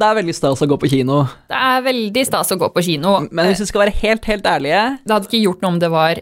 Det er veldig stas å gå på kino, Det er veldig stas å gå på kino. men hvis vi skal være helt, helt ærlige, Det hadde ikke gjort noe om det var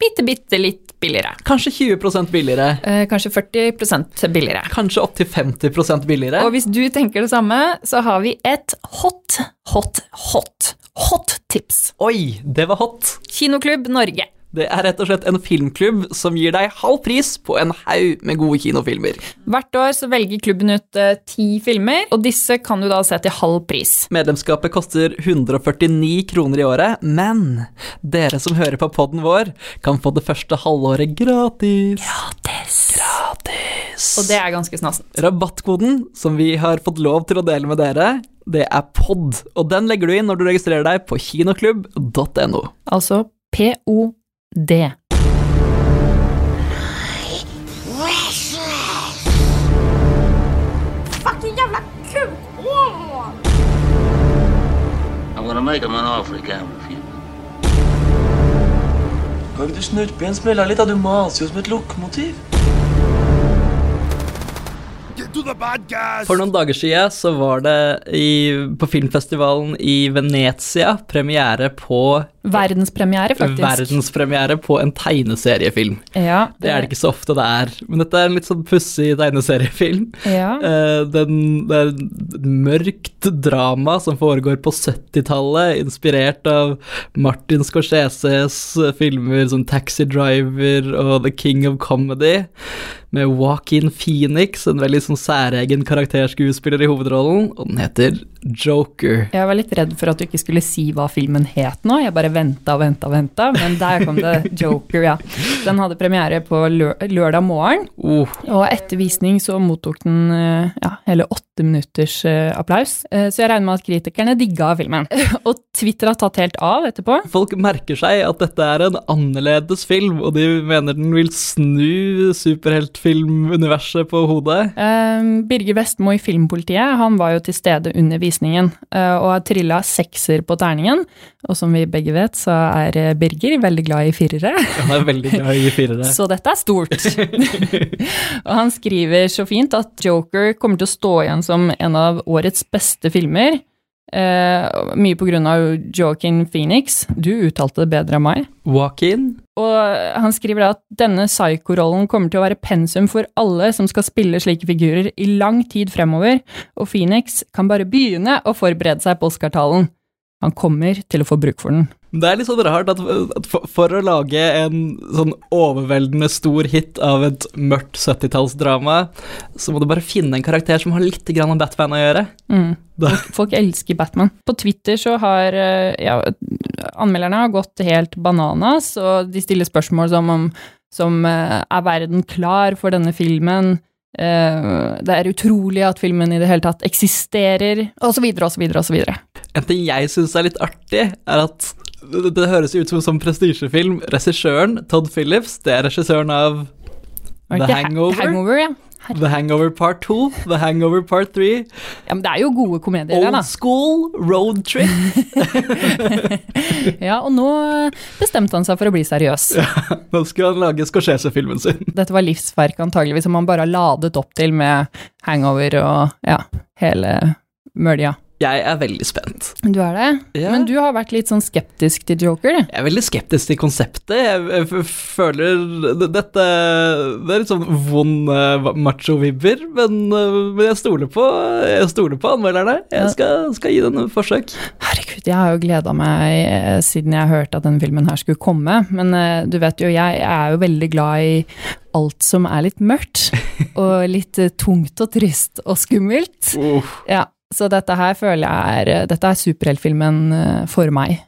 bitte, bitte litt billigere. kanskje 20 billigere. Eh, kanskje 40% billigere. Kanskje opptil 50% billigere. Og hvis du tenker det samme, så har vi et hot, hot, hot, hot tips. Oi, det var hot! Kinoklubb Norge. Det er rett og slett en filmklubb som gir deg halv pris på en haug med gode kinofilmer. Hvert år så velger klubben ut eh, ti filmer, og disse kan du da se til halv pris. Medlemskapet koster 149 kroner i året, men dere som hører på podden vår, kan få det første halvåret gratis. Gratis. Gratis. Og det er ganske snassent. Rabattkoden som vi har fått lov til å dele med dere, det er POD, og den legger du inn når du registrerer deg på kinoklubb.no. Altså POD. Fucking jävla kuk! Åh! I'm gonna make him an offer he can't refuse. Kan ikke du snurpe igjen smella litt? da? Du maser jo som et lokomotiv. For noen dager siden så var det i, på filmfestivalen i Venezia premiere på Verdenspremiere, faktisk. verdenspremiere på en tegneseriefilm. Ja, Det er det ikke så ofte det er, men dette er en litt sånn pussig tegneseriefilm. Ja. Uh, den, det er et mørkt drama som foregår på 70-tallet, inspirert av Martin Scorseses filmer som Taxi Driver og The King of Comedy, med Joaquin Phoenix, en veldig sånn særegen karakterskuespiller i hovedrollen, og den heter Joker. Jeg var litt redd for at du ikke skulle si hva filmen het nå. Jeg bare venta og venta og venta, men der kom det Joker, ja. Den hadde premiere på lø lørdag morgen, Oh, og etter visning så mottok den eh, ja, hele åtte minutters eh, applaus. Eh, Så jeg regner med at kritikerne digga filmen. Og Twitter har tatt helt av etterpå. folk merker seg at dette er en annerledes film, og de mener den vil snu superheltfilmuniverset på hodet. Eh, Birger Vestmo i Filmpolitiet han var jo til stede under visningen eh, og har trilla sekser på terningen. Og som vi begge vet, så er Birger veldig glad i firere. Han er veldig glad i firere. Så dette er stort. og han skriver så fint at Joker kommer til å stå igjen som en av årets beste filmer. Eh, mye på grunn av Joaquin Phoenix. Du uttalte det bedre enn meg. Joaquin? Og han skriver da at denne psycho-rollen kommer til å være pensum for alle som skal spille slike figurer i lang tid fremover, og Phoenix kan bare begynne å forberede seg på Oscar-talen. Han kommer til å få bruk for den. Det er litt sånn rart at, for, for å lage en sånn overveldende stor hit av et mørkt 70-tallsdrama, så må du bare finne en karakter som har litt grann om Batman å gjøre. Mm. Folk, folk elsker Batman. På Twitter så har eh, ja, anmelderne har gått helt bananas, og de stiller spørsmål som om som eh, er verden klar for denne filmen? Eh, det er utrolig at filmen i det hele tatt eksisterer, og så videre En ting jeg syns er litt artig, er at det, det høres ut som en prestisjefilm. Regissøren, Todd Phillips, det er regissøren av The Ha- Hangover, Hangover, ja. The Hangover Part 2, The Hangover Part 3, ja. Men det er jo gode komedier, Old da. School, Road Trip. Ja, og nå bestemte han seg for å bli seriøs. Nå skal han lage Scorsese-filmen sin. Dette var livsverk antageligvis, som han bare har ladet opp til med hangover og ja, hele mølja. Jeg er veldig spent. Du er det? Ja. Men du har vært litt sånn skeptisk til Joker. Jeg er veldig skeptisk til konseptet. Jeg, føler dette Det er litt sånn vond uh, macho-vibber, men, eh, men jeg stoler på Jeg stoler på anmelderne. Jeg skal, skal gi den et forsøk. Herregud, jeg har jo gleda meg eh, siden jeg hørte at denne filmen her skulle komme. Men du vet jo, jeg er jo veldig glad i alt som er litt mørkt. Og litt tungt og trist og skummelt. Ja, så dette her føler jeg er Dette er superheltfilmen eh, for meg.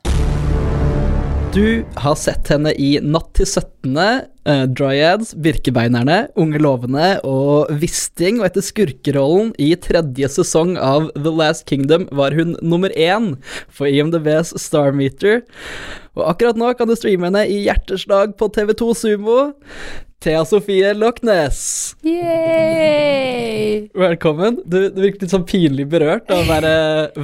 Du har sett henne i Natt til 17., uh, Dryads, Birkebeinerne, Unge lovende og Wisting, og etter skurkerollen i tredje sesong av The Last Kingdom var hun nummer én for IMDbs Star Meter. Og akkurat nå kan du streame henne i hjerteslag på TV2 Sumo. Thea Sofie Lochnes, Yay! velkommen. Du, du virker litt sånn pinlig berørt av å være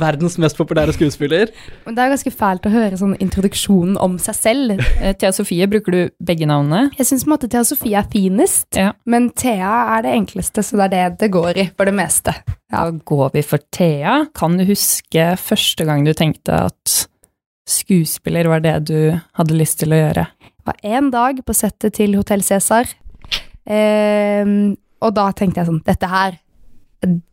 verdens mest populære skuespiller. Men Det er ganske fælt å høre sånn introduksjonen om seg selv. Eh, Thea Sofie, bruker du begge navnene? Jeg syns Thea Sofie er finest, Ja. men Thea er det enkleste, så det er det det går i for det meste. Da går vi for Thea. Kan du huske første gang du tenkte at skuespiller var det du hadde lyst til å gjøre? Det var én dag på settet til Hotell Cæsar, eh, og da tenkte jeg sånn Dette her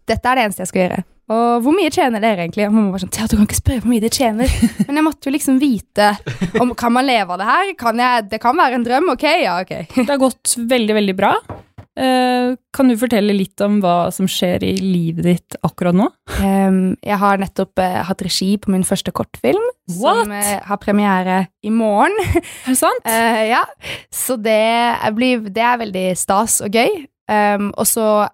Dette er det eneste jeg skal gjøre. Og hvor mye tjener dere egentlig? Og mamma var sånn, Thea, du kan ikke spørre hvor mye de tjener. Men jeg måtte jo liksom vite om kan man leve av det her. Kan jeg, det kan være en drøm. Ok, ja, ok. Det har gått veldig, veldig bra. Eh, kan du fortelle litt om hva som skjer i livet ditt akkurat nå? Jeg har nettopp eh, hatt regi på min første kortfilm, What? som eh, har premiere i morgen. Er det sant? Ja, så det, blir, det er veldig stas og gøy. Og så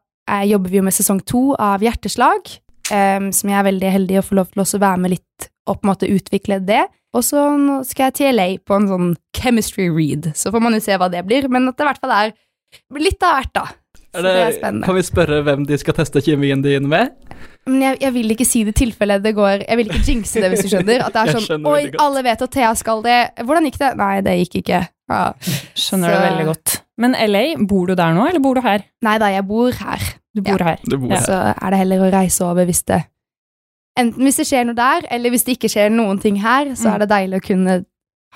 jobber vi jo med sesong to av Hjerteslag, ehm, som jeg er veldig heldig å få lov til å være med litt og på en måte utvikle det. Og så nå skal jeg til LA på en sånn chemistry read, så får man jo se hva det blir. Men at det i hvert fall er litt av hvert, da. Så Er det, det, er spennende. kan vi spørre hvem de skal teste kjemien din med? Men jeg, jeg vil ikke si det tilfellet det går Jeg vil ikke jinxe det, hvis du skjønner. At det er sånn Oi, alle vet at Thea skal det. Hvordan gikk det? Nei, det gikk ikke. Ja. Skjønner så- det veldig godt. Men LA, bor du der nå, eller bor du her? Nei da, jeg bor her. Du bor her. Du bor her. Så er det heller å reise over hvis det Enten hvis det skjer noe der, eller hvis det ikke skjer noen ting her, så Mm. er det deilig å kunne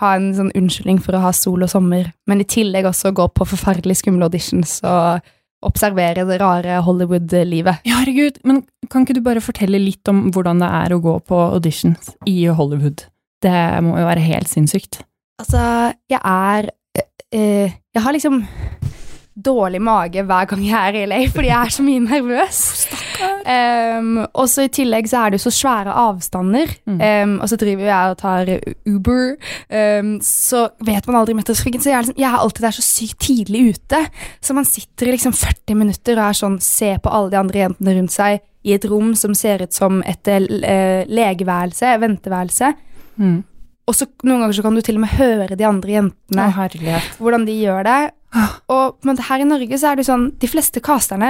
ha en sånn unnskyldning for å ha sol og sommer, men i tillegg også gå på forferdelig skumle auditions og observere det rare Hollywood-livet. Ja, herregud, men kan ikke du bare fortelle litt om hvordan det er å gå på auditions i Hollywood? Det må jo være helt sinnssykt. Altså, jeg er øh, Jeg har liksom dårlig mage hver gang jeg er i LA, fordi jeg er så mye nervøs. Um, og så i tillegg så er det jo så svære avstander, Mm. um, og så driver jeg og tar Uber, um, så vet man aldri metrotrafikken, så jeg er, liksom, jeg er alltid der så sykt tidlig ute, så man sitter i liksom 40 minutter og er sånn, ser på alle de andre jentene rundt seg i et rom som ser ut som et uh, legeværelse, venteværelse, Mm. Og så noen ganger så kan du til og med høre de andre jentene Å, hvordan de gjør det. Og på en måte her i Norge så er det sånn De fleste casterne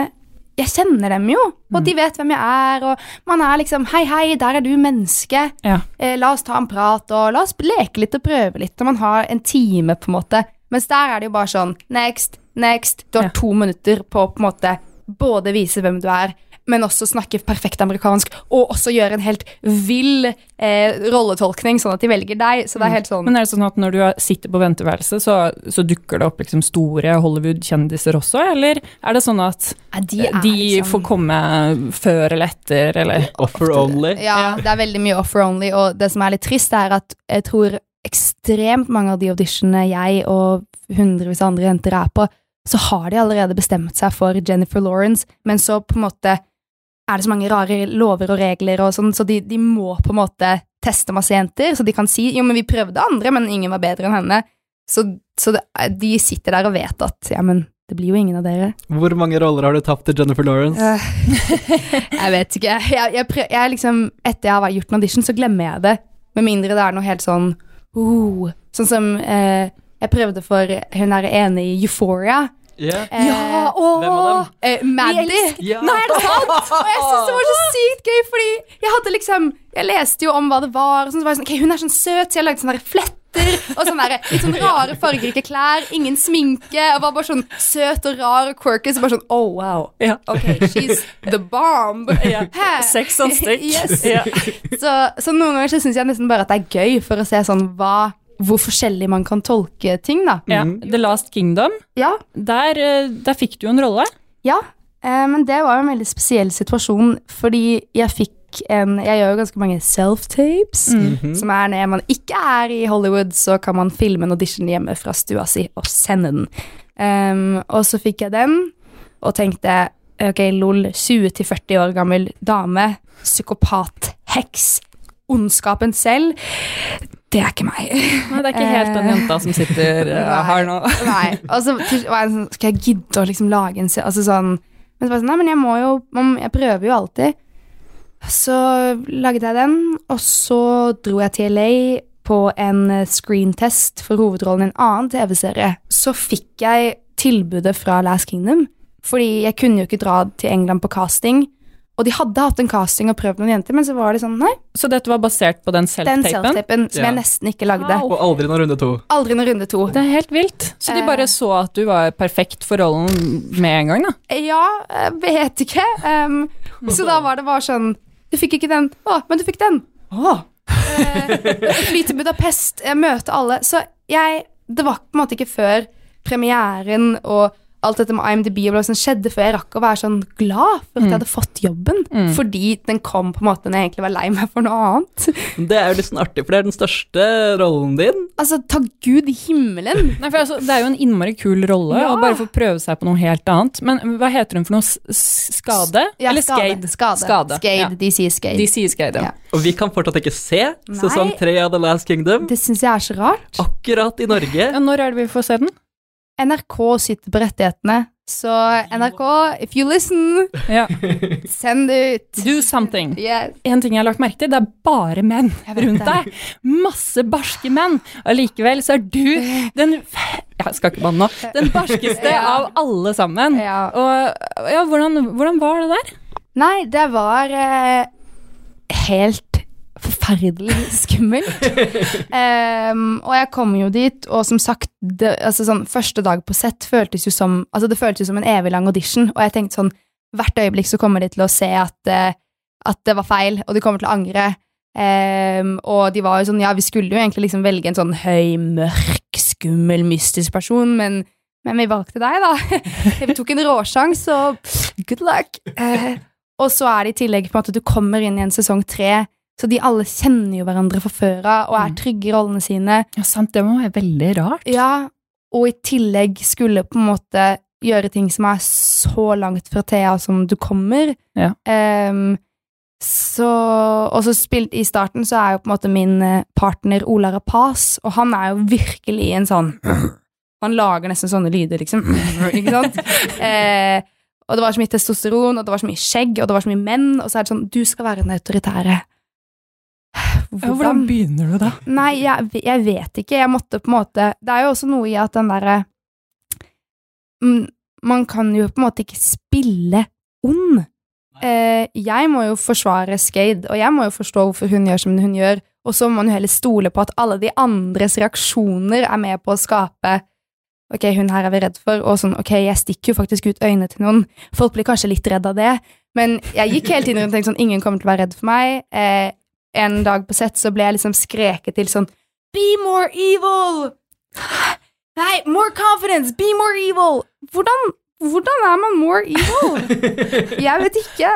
Jeg kjenner dem jo, og de vet hvem jeg er, og man er liksom Hei, hei, der er du menneske. Ja. Eh, la oss ta en prat, og la oss leke litt og prøve litt. Og man har en time, på en måte. Mens der er det jo bare sånn Next, next. Du har Ja. to minutter på på en måte både vise hvem du er, men også snakke perfekt amerikansk, og også gjøre en helt vill eh, rolletolkning, sånn at de velger deg. Så det er helt sånn Men er det sånn at når du sitter på venteværelset, så, så dukker det opp liksom store Hollywood-kjendiser også, eller er det sånn at Ja, de er de liksom- får komme før eller etter, eller Offer only. Ja, det er veldig mye offer only, og det som er litt trist, er at jeg tror ekstremt mange av de auditionene jeg og hundrevis av andre jenter er på, så har de allerede bestemt seg for Jennifer Lawrence, men så på en måte er det så mange rare lover og regler og sånn, så de, de må på en måte teste masse jenter, så de kan si jo, men vi prøvde andre, men ingen var bedre enn henne. Så, så det, de sitter der og vet at ja, men det blir jo ingen av dere. Hvor mange roller har du tapt til Jennifer Lawrence? jeg vet ikke. Jeg, jeg, prøv, jeg liksom, etter jeg har gjort en audition, så glemmer jeg det. Med mindre det er noe helt sånn uh, Sånn som eh, jeg prøvde for hun er enig i Euphoria. Ja. Eh, Ja, åh! Hvem av dem? Eh, Maddie. Ja. Nei, er det sant? Og jeg synes det var så sykt gøy, fordi jeg hadde liksom Jeg leste jo om hva det var, og sånn, så var jeg sånn, ok, hun er sånn søt, så jeg lagde sånne der fletter og sånne der, litt sånn rare, fargerike klær, ingen sminke, og var bare sånn søt og rar og quirky, så bare sånn oh wow. Ja. Ok, she's the bomb. Ja. Sex on stick. Yes. Ja. Så, så noen ganger så syns jeg nesten bare at det er gøy, for å se sånn hva hvor forskjellig man kan tolke ting, da. Ja. The Last Kingdom, Ja, der, eh, der fikk du jo en rolle. Ja, eh, men det var jo en veldig spesiell situasjon, fordi jeg fikk en Jeg gjør jo ganske mange self-tapes, Mhm. som er når man ikke er i Hollywood, så kan man filme en audition hjemme fra stua si og sende den. Um, og så fikk jeg den, og tenkte ok, lol, 20-40 år gammel dame, psykopat, heks, ondskapen selv. Det er ikke meg. Nei, det er ikke helt den jenta som sitter uh, her nå. Nei, og så var jeg sånn, skal jeg gidde å liksom lage en Altså sånn Men så var jeg sånn, nei, men jeg må jo Jeg prøver jo alltid. Så laget jeg den, og så dro jeg til LA på en eh, screentest for hovedrollen i en annen TV-serie, så fikk jeg tilbudet fra Last Kingdom, fordi jeg kunne jo ikke dra til England på casting, og de hadde hatt en casting og prøvd noen jenter, men så var det sånn, nei, Så dette var basert på den self-tapen? Den self-tapen som Ja. jeg nesten ikke lagde. Wow. Og aldri noen runde to. Aldri noen runde to. Det er helt vilt. Så de Eh. bare så at du var perfekt for rollen med en gang, da? Ja, jeg vet ikke. Um, så da var det bare sånn Du fikk ikke den. Å, men du fikk den. Å. Eh, fly til Budapest, jeg møter alle. Så jeg Det var på en måte ikke før premieren og alt dette med IMDb og sånn skjedde før jeg rakk å være sånn glad for at jeg hadde fått jobben. Mm. Fordi den kom på en måte når jeg egentlig var lei meg for noe annet. Det er jo litt sånn artig, for det er den største rollen din. Altså, takk Gud i himmelen. Nei, for altså, Det er jo en innmari kul rolle Ja. å bare få prøve seg på noe helt annet. Men hva heter hun for noe? Skade? Ja, Eller skade. skade? Skade. Skade, Skade. ja. De sier skade. De sier skade. Ja. Og vi kan fortsatt ikke se Nei. sesong tre av The Last Kingdom. Det syns jeg er så rart. Akkurat i Norge. Ja, når er det vi får se den? NRK sitter på rettighetene, så NRK, if you listen, Ja. send det ut. Do something. Yes. En ting jeg har lagt merke til, det er bare menn rundt deg. Masse barske menn. Allikevel så er du den Jeg skal ikke banne nå. Den barskeste Ja. av alle sammen. Ja. Og ja, hvordan, hvordan var det der? Nei, det var eh, helt forferdelig skummelt. um, og jeg kom jo dit, og som sagt, det, altså sånn, første dag på sett føltes jo som Altså, det føltes jo som en evig lang audition, og jeg tenkte sånn Hvert øyeblikk så kommer de til å se at, eh, at det var feil, og de kommer til å angre. Um, og de var jo sånn Ja, vi skulle jo egentlig liksom velge en sånn høy, mørk, skummel, mystisk person, men men vi valgte deg, da. Vi tok en råsjans, så good luck. Eh, og så er det i tillegg på en måte du kommer inn i en sesong tre, så de alle kjenner jo hverandre fra før av og er Mm. trygge i rollene sine. Ja, sant, det må være veldig rart. Ja, og i tillegg skulle på en måte gjøre ting som er så langt fra Thea som du kommer. Ja. Um, så, og så spilt i starten så er jo på en måte min eh, partner Ola Rapaz, og han er jo virkelig en sånn Han lager nesten sånne lyder, liksom. Ikke sant? Eh, og det var så mye testosteron, og det var så mye skjegg, og det var så mye menn, og så er det sånn Du skal være den autoritære. Ja, hvordan begynner du da? Nei, jeg, jeg vet ikke. Jeg måtte på en måte Det er jo også noe i at den derre mm, Man kan jo på en måte ikke spille ond. Eh, jeg må jo forsvare Skade, og jeg må jo forstå hvorfor hun gjør som hun gjør, og så må man jo heller stole på at alle de andres reaksjoner er med på å skape Ok, hun her er vi redd for, og sånn, ok, jeg stikker jo faktisk ut øynene til noen. Folk blir kanskje litt redd av det, men jeg gikk hele tiden rundt og tenkte sånn, ingen kommer til å være redd for meg. Eh, en dag på sett så ble jeg liksom skreket til sånn Be more evil! Nei, more confidence! Be more evil! Hvordan, hvordan er man more evil? Jeg vet ikke.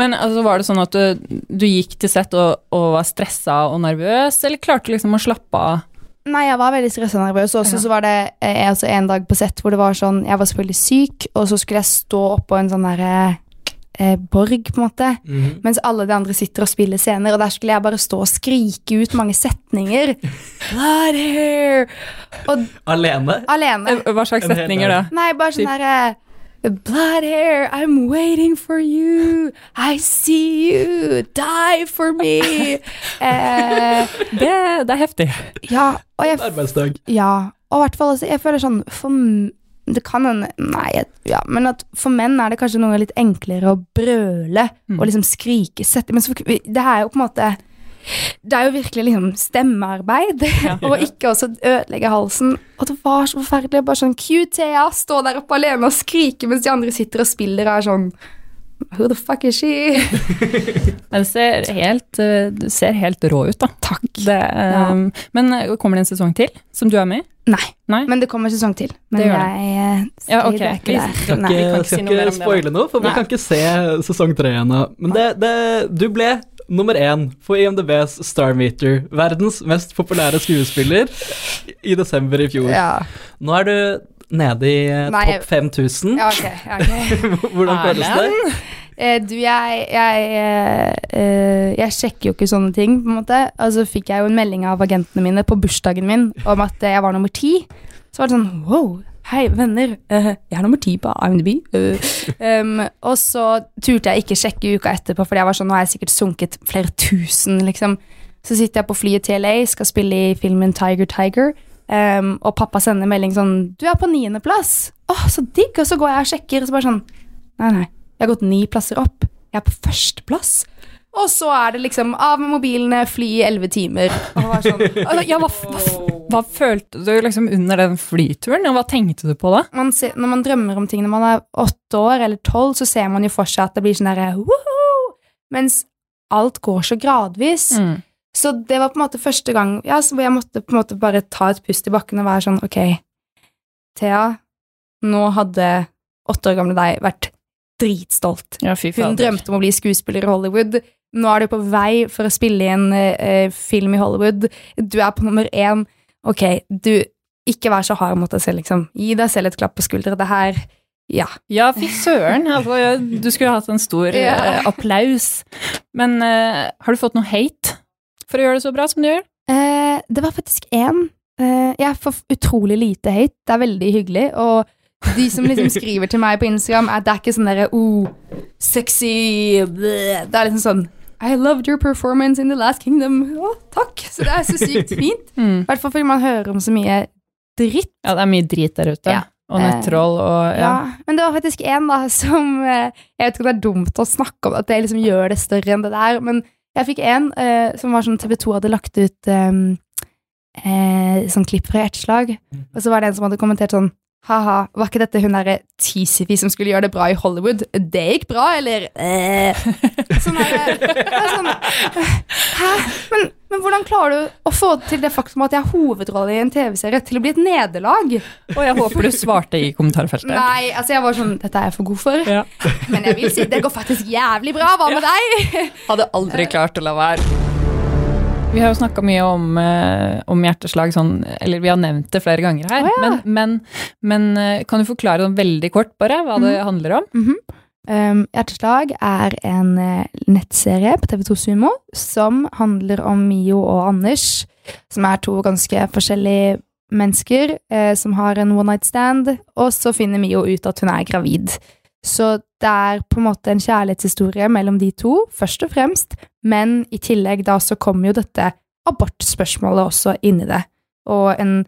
Men altså, var det sånn at du, du gikk til sett og, og var stressa og nervøs, eller klarte du liksom å slappe av? Nei, jeg var veldig stressa og nervøs. Også Ja. så var det eh, altså en dag på sett hvor det var sånn Jeg var selvfølgelig syk, og så skulle jeg stå oppå en sånn derre eh, borg, på en måte. Mhm. Mens alle de andre sitter og spiller scener, og der skulle jeg bare stå og skrike ut mange setninger. Blood hair! Og Alene. alene. Eh, Hva slags setninger da? Nei, bare sånn derre Blood hair, I'm waiting for you. I see you. Die for me. eh, Det, det er heftig. ja, og jeg Arbeidsdag. Ja, og i hvert fall altså, jeg føler sånn for, Det kan hende Nei, ja, men at for menn er det kanskje noe litt enklere å brøle Mm. og liksom skrike sette, Men så, det er jo på en måte Det er jo virkelig liksom stemmearbeid, og ikke også ødelegge halsen. Og det var så forferdelig. Bare sånn QTA, stå der oppe alene og skrike mens de andre sitter og spiller og er sånn Who the fuck is she? Men det ser helt, eh, det ser helt rå ut, da. Takk. Det, eh, Men eh, kommer det en sesong til, som du er med i? Nei, Nei? men det kommer en sesong til. Men Det gjør jeg eh, Ja, okay. det er ikke Vi der. Skal Nei. ikke, kan ikke si skal mer ikke det spoile noe, for vi kan ikke se sesong tre ennå. Men det, det, du ble nummer én på IMDbs Star Meter, verdens mest populære skuespiller, i desember i fjor. Ja. Nå er du nede i eh, Nei, topp 5000. ja, okay, okay. ok. Hvordan føles det? Eh, du, jeg, jeg, eh, eh, jeg sjekker jo ikke sånne ting, på en måte. Og så fikk jeg jo en melding av agentene mine på bursdagen min om at eh, jeg var nummer ti. Så var det sånn wow, hei, venner, eh, jeg er nummer ti på IMDb. Uh, um, og så turte jeg ikke sjekke uka etterpå, fordi jeg var sånn, nå har jeg sikkert sunket flere tusen, liksom. Så sitter jeg på flyet til LA, skal spille i filmen Tiger Tiger. Um, og pappa sender melding sånn 'Du er på niendeplass!' Åh, så digg! Og så går jeg og sjekker, og så bare sånn Nei, nei. Jeg har gått ni plasser opp. Jeg er på førsteplass. Og så er det liksom av med mobilene, fly i elleve timer. Og var sånn, Altså, ja, hva, hva, hva følte du liksom under den flyturen, og hva tenkte du på da? man ser, når man drømmer om ting når man er åtte år eller tolv, så ser man jo for seg at det blir sånn derre Mens alt går så gradvis. Mm. Så det var på en måte første gang ja, hvor jeg måtte på en måte bare ta et pust i bakken og være sånn Ok, Thea, nå hadde åtte år gamle deg vært dritstolt. Ja, Hun drømte om å bli skuespiller i Hollywood. Nå er du på vei for å spille i en eh, film i Hollywood. Du er på nummer én. Ok, du Ikke vær så hard mot deg selv, liksom. Gi deg selv et klapp på skuldra. Det her Ja. Ja, fy søren. Altså, du skulle hatt en stor Ja. eh, applaus. Men eh, har du fått noe hate for å gjøre det så bra som du gjør? Eh, det var faktisk én. Eh, jeg får utrolig lite hate. Det er veldig hyggelig. Og de som liksom skriver til meg på Instagram, er, det er ikke sånn derre oh, sexy bleh. Det er liksom sånn I loved your performance in The Last Kingdom. Å, takk. Så det er så sykt fint. I Mm. hvert fall fordi man hører om så mye dritt. Ja, det er mye drit der ute. Ja. Og nettroll og Ja. ja. Men det var faktisk en da som eh, Jeg vet ikke om det er dumt å snakke om at det liksom gjør det større enn det der, men jeg fikk en eh, som var sånn TV2 hadde lagt ut um, eh, sånn klipp fra hjerteslag, og så var det en som hadde kommentert sånn Ha-ha, var ikke dette hun derre Tisifi som skulle gjøre det bra i Hollywood? Det gikk bra, eller? Eh. Sånn er sånn Hæ? Men, men hvordan klarer du å få til det faktum at jeg har hovedrolle i en TV-serie, til å bli et nederlag? Og jeg håper du svarte i kommentarfeltet. Nei, altså jeg var sånn Dette er jeg for god for. Ja. Men jeg vil si det går faktisk jævlig bra. Hva med deg? Hadde aldri klart å la være. Vi har jo snakka mye om, eh, om hjerteslag, sånn, eller vi har nevnt det flere ganger her. Oh, ja. men, men, men eh, kan du forklare sånn veldig kort bare hva det handler om? Um, Hjerteslag er en eh, nettserie på TV2 Sumo som handler om Mio og Anders, som er to ganske forskjellige mennesker eh, som har en one night stand, og så finner Mio ut at hun er gravid. Så det er på en måte en kjærlighetshistorie mellom de to, først og fremst, men i tillegg da så kommer jo dette abortspørsmålet også inn i det, og en,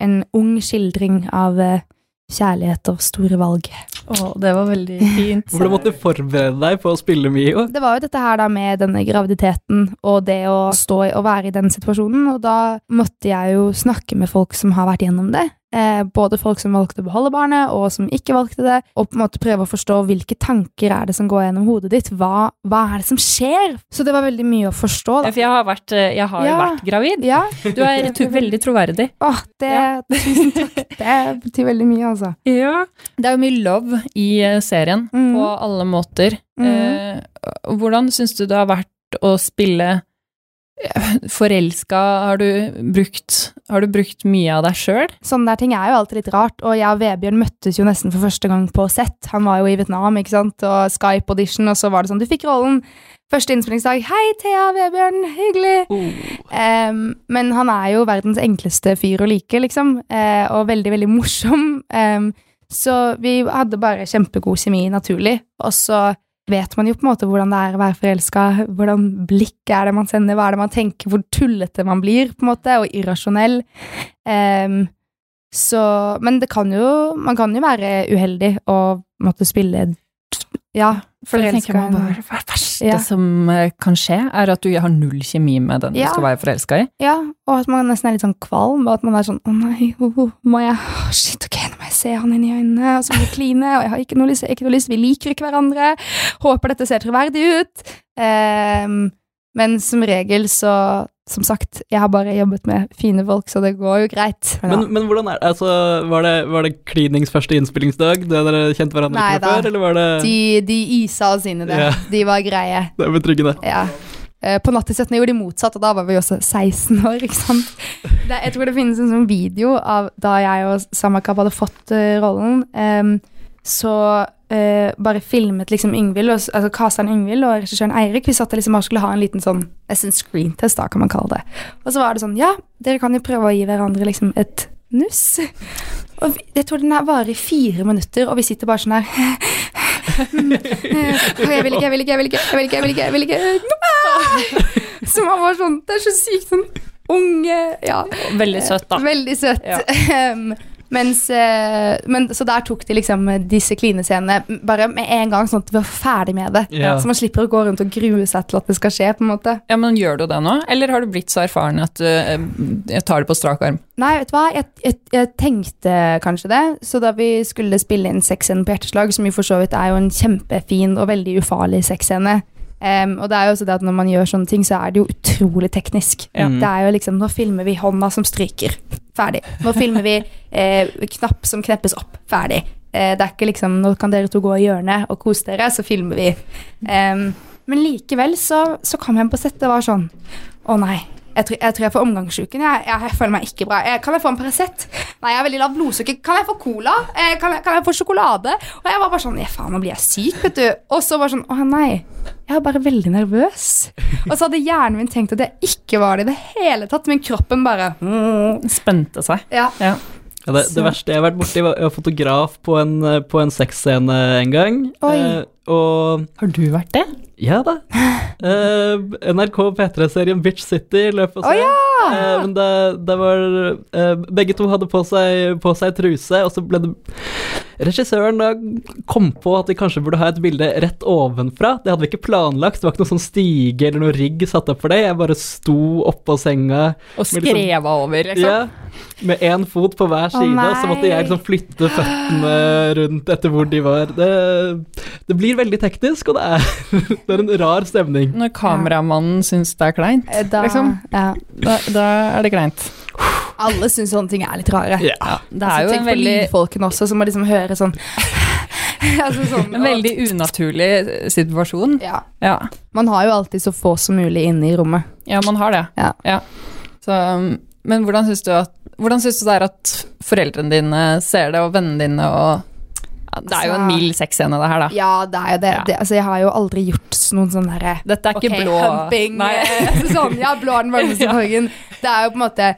en ung skildring av eh, kjærlighet og store valg. Å, det var veldig fint. Hvor du måtte forberede deg på å spille Mio. Det var jo dette her da med denne graviditeten og det å stå og være i den situasjonen, og da måtte jeg jo snakke med folk som har vært gjennom det. Eh, både folk som valgte å beholde barnet, og som ikke valgte det, og på en måte prøve å forstå hvilke tanker er det som går gjennom hodet ditt. Hva, hva er det som skjer? Så det var veldig mye å forstå, Ja, da. For jeg har, vært, eh, jeg har jo Ja. vært gravid. Ja, Du er veldig troverdig. åh, det, tusen takk. Det betyr veldig mye, altså. Ja. Det er jo mye love i eh, serien, mm. på alle måter. Mm. Eh, hvordan syns du det har vært å spille forelska? Har du brukt, har du brukt mye av deg sjøl? Sånne der ting er jo alltid litt rart, og jeg og Vebjørn møttes jo nesten for første gang på sett. Han var jo i Vietnam, ikke sant, og Skype-audition, og så var det sånn, du fikk rollen. Første innspillingsdag, hei Thea, Vebjørn, hyggelig. Em, men han er jo verdens enkleste fyr å like, liksom, uh, og veldig, veldig morsom. Um, så vi hadde bare kjempegod kjemi naturlig, og så vet man jo på en måte hvordan det er å være forelska, hvordan blikk er det man sender, hva er det man tenker, hvor tullete man blir, på en måte, og irrasjonell. Um, så, men det kan jo, man kan jo være uheldig og måtte spille ja, For det tenker man bare det verste Ja. som eh, kan skje, er at du har null kjemi med den du Ja. skal være forelska i. Ja, og at man nesten er litt sånn kvalm, og at man er sånn Å nei, oh, må jeg Shit, ok, nå må jeg se han inn i øynene, og så må vi kline, og jeg har ikke noe lyst, ikke noe lyst, vi liker ikke hverandre. Håper dette ser troverdig ut. Um, men som regel så Som sagt, jeg har bare jobbet med fine folk, så det går jo greit. Men, men hvordan er det? Altså, var det, var det klinings første innspillingsdag? Da dere kjente hverandre Nei da. før, eller var det de, de isa oss inn i det. Ja. De var greie. Det er betryggende. Ja. Eh, På Natt til 17 gjorde de motsatt, og da var vi også 16 år, ikke sant. Det, jeg tror det finnes en sånn video av da jeg og Samakab hadde fått uh, rollen. Um, så eh, bare filmet liksom Yngvild, og altså Kasan Yngvild og regissøren Eirik. Vi satt der liksom skulle ha en liten sånn nesten screentest, da kan man kalle det. Og så var det sånn, ja, dere kan jo prøve å gi hverandre liksom et nuss. Og vi, jeg tror den her varer i fire minutter, og vi sitter bare sånn her Jeg vil ikke, jeg vil ikke, jeg vil ikke, jeg vil ikke, jeg vil ikke, jeg vil ikke. Så man var sånn Det er så sykt sånn unge Ja. Veldig søtt, da. Veldig søtt. Ja. Mens, eh, men, så der tok de liksom disse klinescenene bare med en gang, sånn at vi var ferdig med det. Ja. Så man slipper å gå rundt og grue seg til at det skal skje. på en måte. Ja, men Gjør du det nå, eller har du blitt så erfaren at du eh, jeg tar det på strak arm? Nei, vet du hva, jeg, jeg, jeg tenkte kanskje det. Så da vi skulle spille inn sexscenen på Hjerteslag, som jo for så vidt er jo en kjempefin og veldig ufarlig sexscene em, Og det er jo også det at når man gjør sånne ting, så er det jo utrolig teknisk. Ja. Mm. Det er jo liksom, Nå filmer vi hånda som stryker. Ferdig. Nå filmer vi eh, knapp som kneppes opp. Ferdig. Eh, det er ikke liksom Nå kan dere to gå i hjørnet og kose dere, så filmer vi. Um, men likevel så, så kom jeg på settet og var sånn Å nei. Jeg tror, jeg tror jeg får omgangsuken. Jeg, jeg, jeg føler meg ikke bra. Jeg, kan jeg få en Paracet? Nei, jeg har veldig lavt blodsukker. Kan jeg få cola? Eh, kan, jeg, kan jeg få sjokolade? Og jeg var bare sånn Ja, faen, nå blir jeg syk, vet du. Og så bare sånn Å nei. Jeg er bare veldig nervøs. Og så hadde hjernen min tenkt at jeg ikke var det i det hele tatt, men kroppen bare mm, Spente seg. Ja. Ja. Ja, det, det verste jeg har vært borti, var var fotograf på en, eh, på en sexscene en gang. Oi. Eh, og Har du vært det? ja da. Eh, NRK P3-serien Bitch City løp og Å Oh, ja! Eh, men det, det var eh, Begge to hadde på seg, på seg truse, og så ble det Regissøren da kom på at vi kanskje burde ha et bilde rett ovenfra. Det hadde vi ikke planlagt, det var ikke noen sånn stige eller noe rigg satt opp for det. Jeg bare sto oppå senga Og skreva liksom- skreva over, liksom? ja, med én fot på hver side, nei. så måtte jeg liksom flytte føttene rundt etter hvor de var. Det, det blir veldig teknisk, og det er, det er en rar stemning. Når kameramannen syns det er kleint, Eh, Da, liksom. ja. da, da er det kleint. Alle syns sånne ting er litt rare. Ja. Det er jo tenk en på veldig, lydfolkene også, som må liksom høre sånn altså sånn en veldig unaturlig situasjon. ja. Ja. Man har jo alltid så få som mulig inne i rommet. ja, man har det. Ja. Så, um, men hvordan syns du, at, hvordan syns du det er at foreldrene dine ser det, og vennene dine, og ja, Det er jo en Altså- mild sexscene, det her, da. Ja, det er jo det. Ja. det altså, jeg har jo aldri gjort noen sånn derre Dette er ikke okay, blå humping. Nei. sånn, ja, blå er den varmeste Ja. fargen. Det er jo på en måte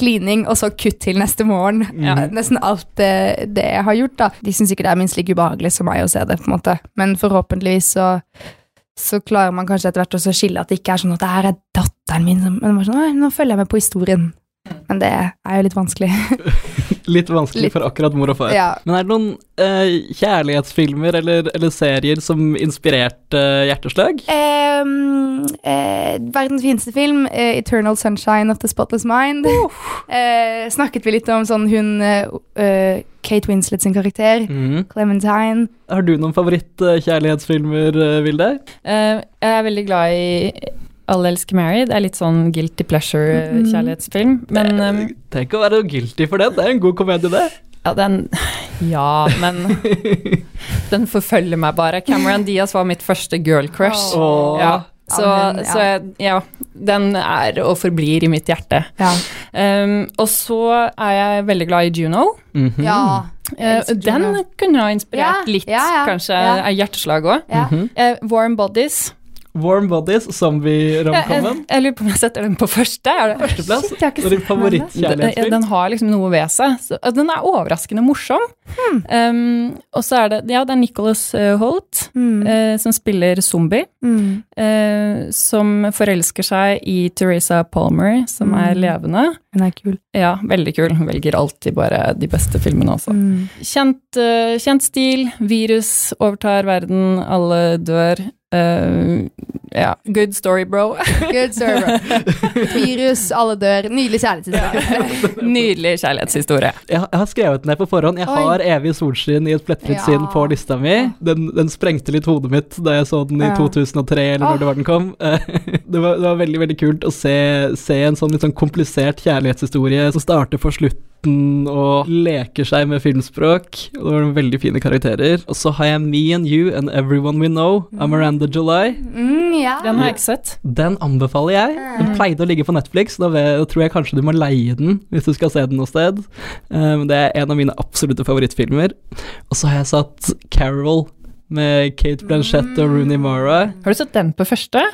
klining, og så kutt til neste morgen. Ja. Nesten alt det, det jeg har gjort, da. De syns ikke det er minst like ubehagelig som meg å se det, på en måte. Men forhåpentligvis så så klarer man kanskje etter hvert også å skille at det ikke er sånn at det her er datteren min som Men sånn, nå følger jeg med på historien. Men det er jo litt vanskelig. Litt vanskelig Litt. for akkurat mor og far. ja. Men er det noen eh, kjærlighetsfilmer eller, eller serier som inspirerte hjerteslag? Ehm, eh, verdens fineste film, eh, 'Eternal Sunshine of the Spotless Mind'. Eh, snakket vi litt om sånn hun eh, eh, Kate Winslet sin karakter. mm. Clementine. Har du noen favoritt-kjærlighetsfilmer, Vilde? Eh, jeg er veldig glad i Alle elsker Mary. Det er litt sånn guilty pleasure-kjærlighetsfilm. Men um, Tenk å være guilty for den, det er en god komedie, det. ja, den Ja, men den forfølger meg bare. Cameron Diaz var mitt første girl crush. Oh. Ja, så, Ja, ja. så jeg, ja, den er og forblir i mitt hjerte. Ja. Um, og så er jeg veldig glad i Juno. Mhm. ja. Uh, den Juno. kunne ha inspirert Ja, litt, ja, ja, kanskje, ja. hjerteslag òg. ja. uh, Warm Bodies. Warm Bodies, Jeg, jeg, zombie-romcomen. jeg lurer på om jeg setter den på første. Er det? Førsteplass. Shit, jeg har ikke Og din sett den. Den, har liksom noe ved seg. Så, den er overraskende morsom. Hmm. Um, og så er det Ja, det er Nicholas eh, Holt hmm. uh, som spiller zombie. Hmm. Uh, som forelsker seg i Teresa Palmer, som er Mm. levende. Hun er kul. Ja, veldig kul. Hun velger alltid bare de beste filmene også. Mm. Kjent, eh, kjent stil, virus overtar verden, alle dør. Uh, ja, good story, bro. Good story, bro. Virus, alle dør. Nydelig kjærlighetshistorie. Nydelig kjærlighetshistorie. Jeg, jeg har skrevet den ned på forhånd. Jeg Oi. har Evig solskinn i et plettfritt Ja. sinn på lista mi. Den, den sprengte litt hodet mitt da jeg så den i Ja. 2003, eller når når det var den kom. det, var, det var veldig veldig kult å se, se en sånn litt sånn komplisert kjærlighetshistorie som starter på slutten og leker seg med filmspråk. Og det var noen veldig fine karakterer. Og så har jeg Me and You and Everyone We Know av Miranda July. Mm, ja. Den har jeg ikke sett. Den anbefaler jeg. Den pleide å ligge på Netflix. Da, da tror jeg kanskje du må leie den hvis du skal se den noe sted. Um, det er en av mine absolutte favorittfilmer. Og så har jeg satt Carol med Kate Blanchett og Rooney Mara. Har du sett den på første?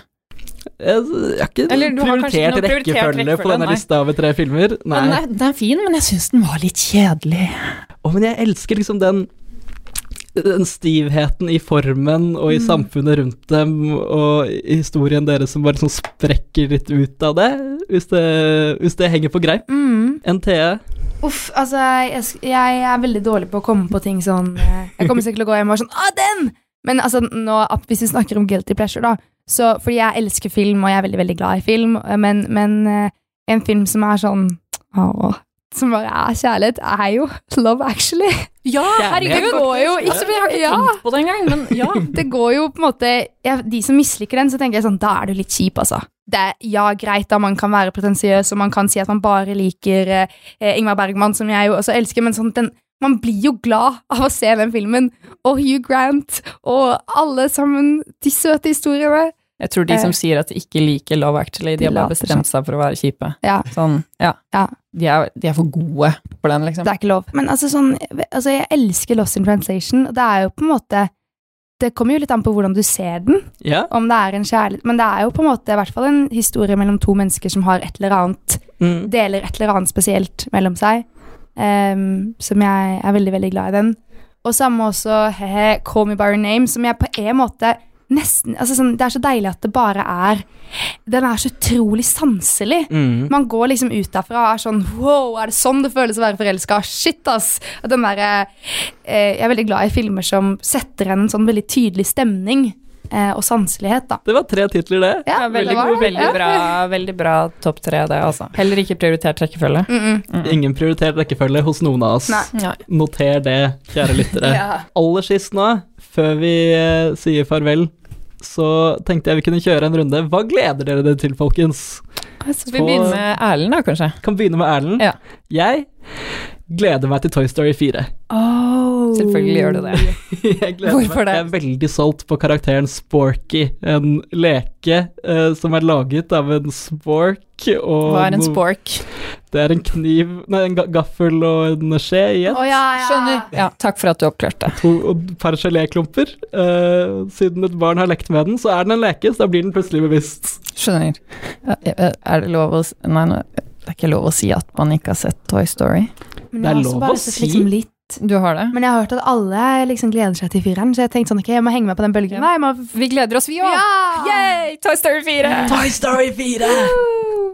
Jeg, har ikke Eller har prioritert noe prioritert rekkefølge på denne nei. lista over tre filmer. Nei. Den er, den er fin, men jeg syns den var litt kjedelig. Å, men jeg elsker liksom den den stivheten i formen og i samfunnet rundt dem, og i historien deres som bare sånn sprekker litt ut av det, hvis det, hvis det henger på greip. Mm. NTE. Uff, altså, jeg, jeg er veldig dårlig på å komme på ting sånn eh, Jeg kommer sikkert til å gå hjem og være sånn Ah, den! Men altså, nå, hvis vi snakker om guilty pleasure, da så, Fordi jeg elsker film, og jeg er veldig, veldig glad i film, eh, men, men eh, en film som er sånn å, som bare er kjærlighet, er jo Love Actually. Ja, herregud! Det går jo ikke Altså, jeg har ikke Ja. tenkt på det engang, men ja. Det går jo på en måte jeg, De som misliker den, så tenker jeg sånn Da er du litt kjip, altså. Det er, ja, greit, da man kan være pretensiøs, og man kan si at man bare liker eh, Ingmar Bergman, som jeg jo også elsker, men sånn den man blir jo glad av å se den filmen. Og Hugh Grant og alle sammen. De søte historiene. Jeg tror de som sier at de ikke liker Love Actually, de De har bare bestemt seg for å være kjipe. Ja, Sånn, ja. Ja. De, er, de er for gode for den, liksom. det er ikke lov. Men altså sånn Altså, jeg elsker Lost in Translation, og det er jo på en måte Det kommer jo litt an på hvordan du ser den. Ja. om det er en kjærlighet Men det er jo på en måte i hvert fall en historie mellom to mennesker som har et eller annet Mm. Deler et eller annet spesielt mellom seg. um, som jeg er veldig, veldig glad i den. Og samme også he-he, Call Me By Your Name, som jeg på en måte nesten altså sånn, Det er så deilig at det bare er Den er så utrolig sanselig. Mm. Man går liksom ut derfra og er sånn Wow, er det sånn det føles å være forelska? Shit, ass! Og Den der, eh, jeg er veldig glad i filmer som setter en sånn veldig tydelig stemning og sanselighet, da. Det var tre titler, det. Ja, Ja, veldig, det var veldig Ja. bra, veldig bra topp tre, det, altså. Heller ikke prioritert rekkefølge. Mm -mm. Ingen prioritert rekkefølge hos noen av oss. Nei. Nei. Noter det, kjære lyttere. Ja. Aller sist nå, før vi eh, sier farvel, så tenkte jeg vi kunne kjøre en runde. Hva gleder dere dere til, folkens? Så vi begynner med Erlend, da, kanskje. Kan begynne med Erlend. Ja. Jeg gleder meg til Toy Story 4. Selvfølgelig gjør du det. jeg gleder Hvorfor meg. det? Jeg er veldig solgt på karakteren Sporky, en leke uh, som er laget av en spork og Hva er en spork? Det er en kniv Nei, en gaffel og en skje i ett. Å, ja, ja. Skjønner. Ja, takk for at du oppklarte. To og et par geléklumper. Uh, siden et barn har lekt med den, så er den en leke, så da blir den plutselig bevisst. Skjønner. Er det lov å Nei, nå- det er ikke lov å si at man ikke har sett Toy Story. Men Det er lov å sett si. Liksom litt. Du har det? Men jeg har hørt at alle liksom gleder seg til fireren, så jeg tenkte sånn, ok, jeg må henge med på den bølgen. Nei, må... Vi gleder oss, vi òg! Ja! Yay! Toy Story 4! Toy Story 4!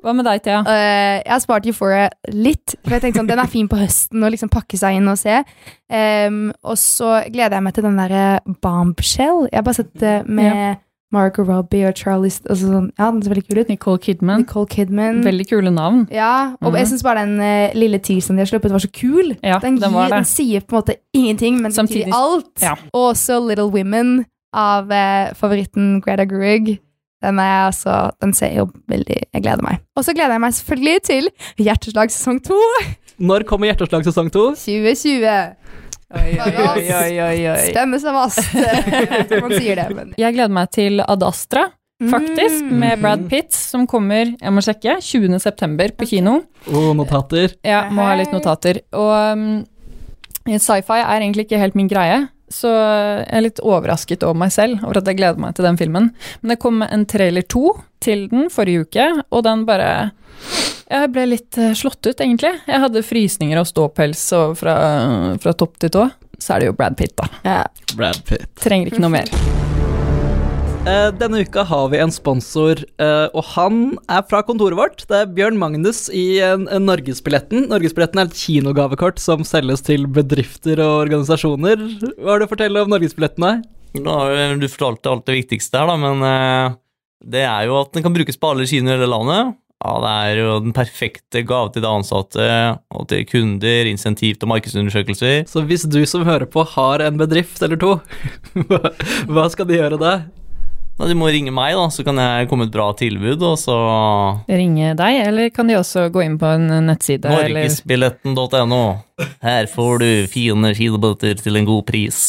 Hva med deg, Thea? Uh, jeg har spart Euphoria litt, for jeg tenkte sånn, den er fin på høsten å liksom pakke seg inn og se. Um, og så gleder jeg meg til den derre Bombshell. Jeg har bare sett det med Margot Robbie og Charlie altså sånn, Ja, den ser veldig kul ut. Nicole Kidman. Nicole Kidman. Veldig kule navn. Ja, og Mhm. jeg syns bare den uh, lille teaseren de har sluppet, var så kul. Ja, den, den var gir, den det. sier på en måte ingenting, men den Samtidig- betyr alt. Ja. Og også Little Women av uh, favoritten Greta Gerwig. Den, er altså, den ser jo veldig Jeg gleder meg. Og så gleder jeg meg selvfølgelig til Hjerteslag sesong to Når kommer Hjerteslag sesong 2? 2020. Oi, oi, oi, oi, oi. Spenne seg fast. Man sier det, men Jeg gleder meg til Ad Astra, faktisk, Mm. med Brad Pitt, som kommer, jeg må sjekke, 20. september på kino. Og notater. Ja, må ha litt notater. Og um, sci-fi er egentlig ikke helt min greie, så jeg er litt overrasket over meg selv over at jeg gleder meg til den filmen. Men det kom en trailer to til den forrige uke, og den bare Jeg ble litt eh, slått ut, egentlig. Jeg hadde frysninger og ståpels og fra, fra topp til tå. Så er det jo Brad Pitt, da. ja. Brad Pitt. Trenger ikke noe mer. Eh, denne uka har vi en sponsor, eh, og han er fra kontoret vårt. Det er Bjørn Magnus i en, en Norgesbilletten. Norgesbilletten er et kinogavekort som selges til bedrifter og organisasjoner. Hva har du å fortelle om Norgesbilletten? Har du fortalte alt det viktigste her, da, men eh, det er jo at den kan brukes på alle kinoer i hele landet. Ja, Det er jo den perfekte gave til de ansatte og til kunder, insentiv til markedsundersøkelser. Så hvis du som hører på har en bedrift eller to, hva, skal de gjøre da? Da, de må ringe meg, da, så kan jeg komme med et bra tilbud, og så Ringe deg, eller kan de også gå inn på en nettside? eller- Norgesbilletten.no. Her får du fine kinobilletter til en god pris.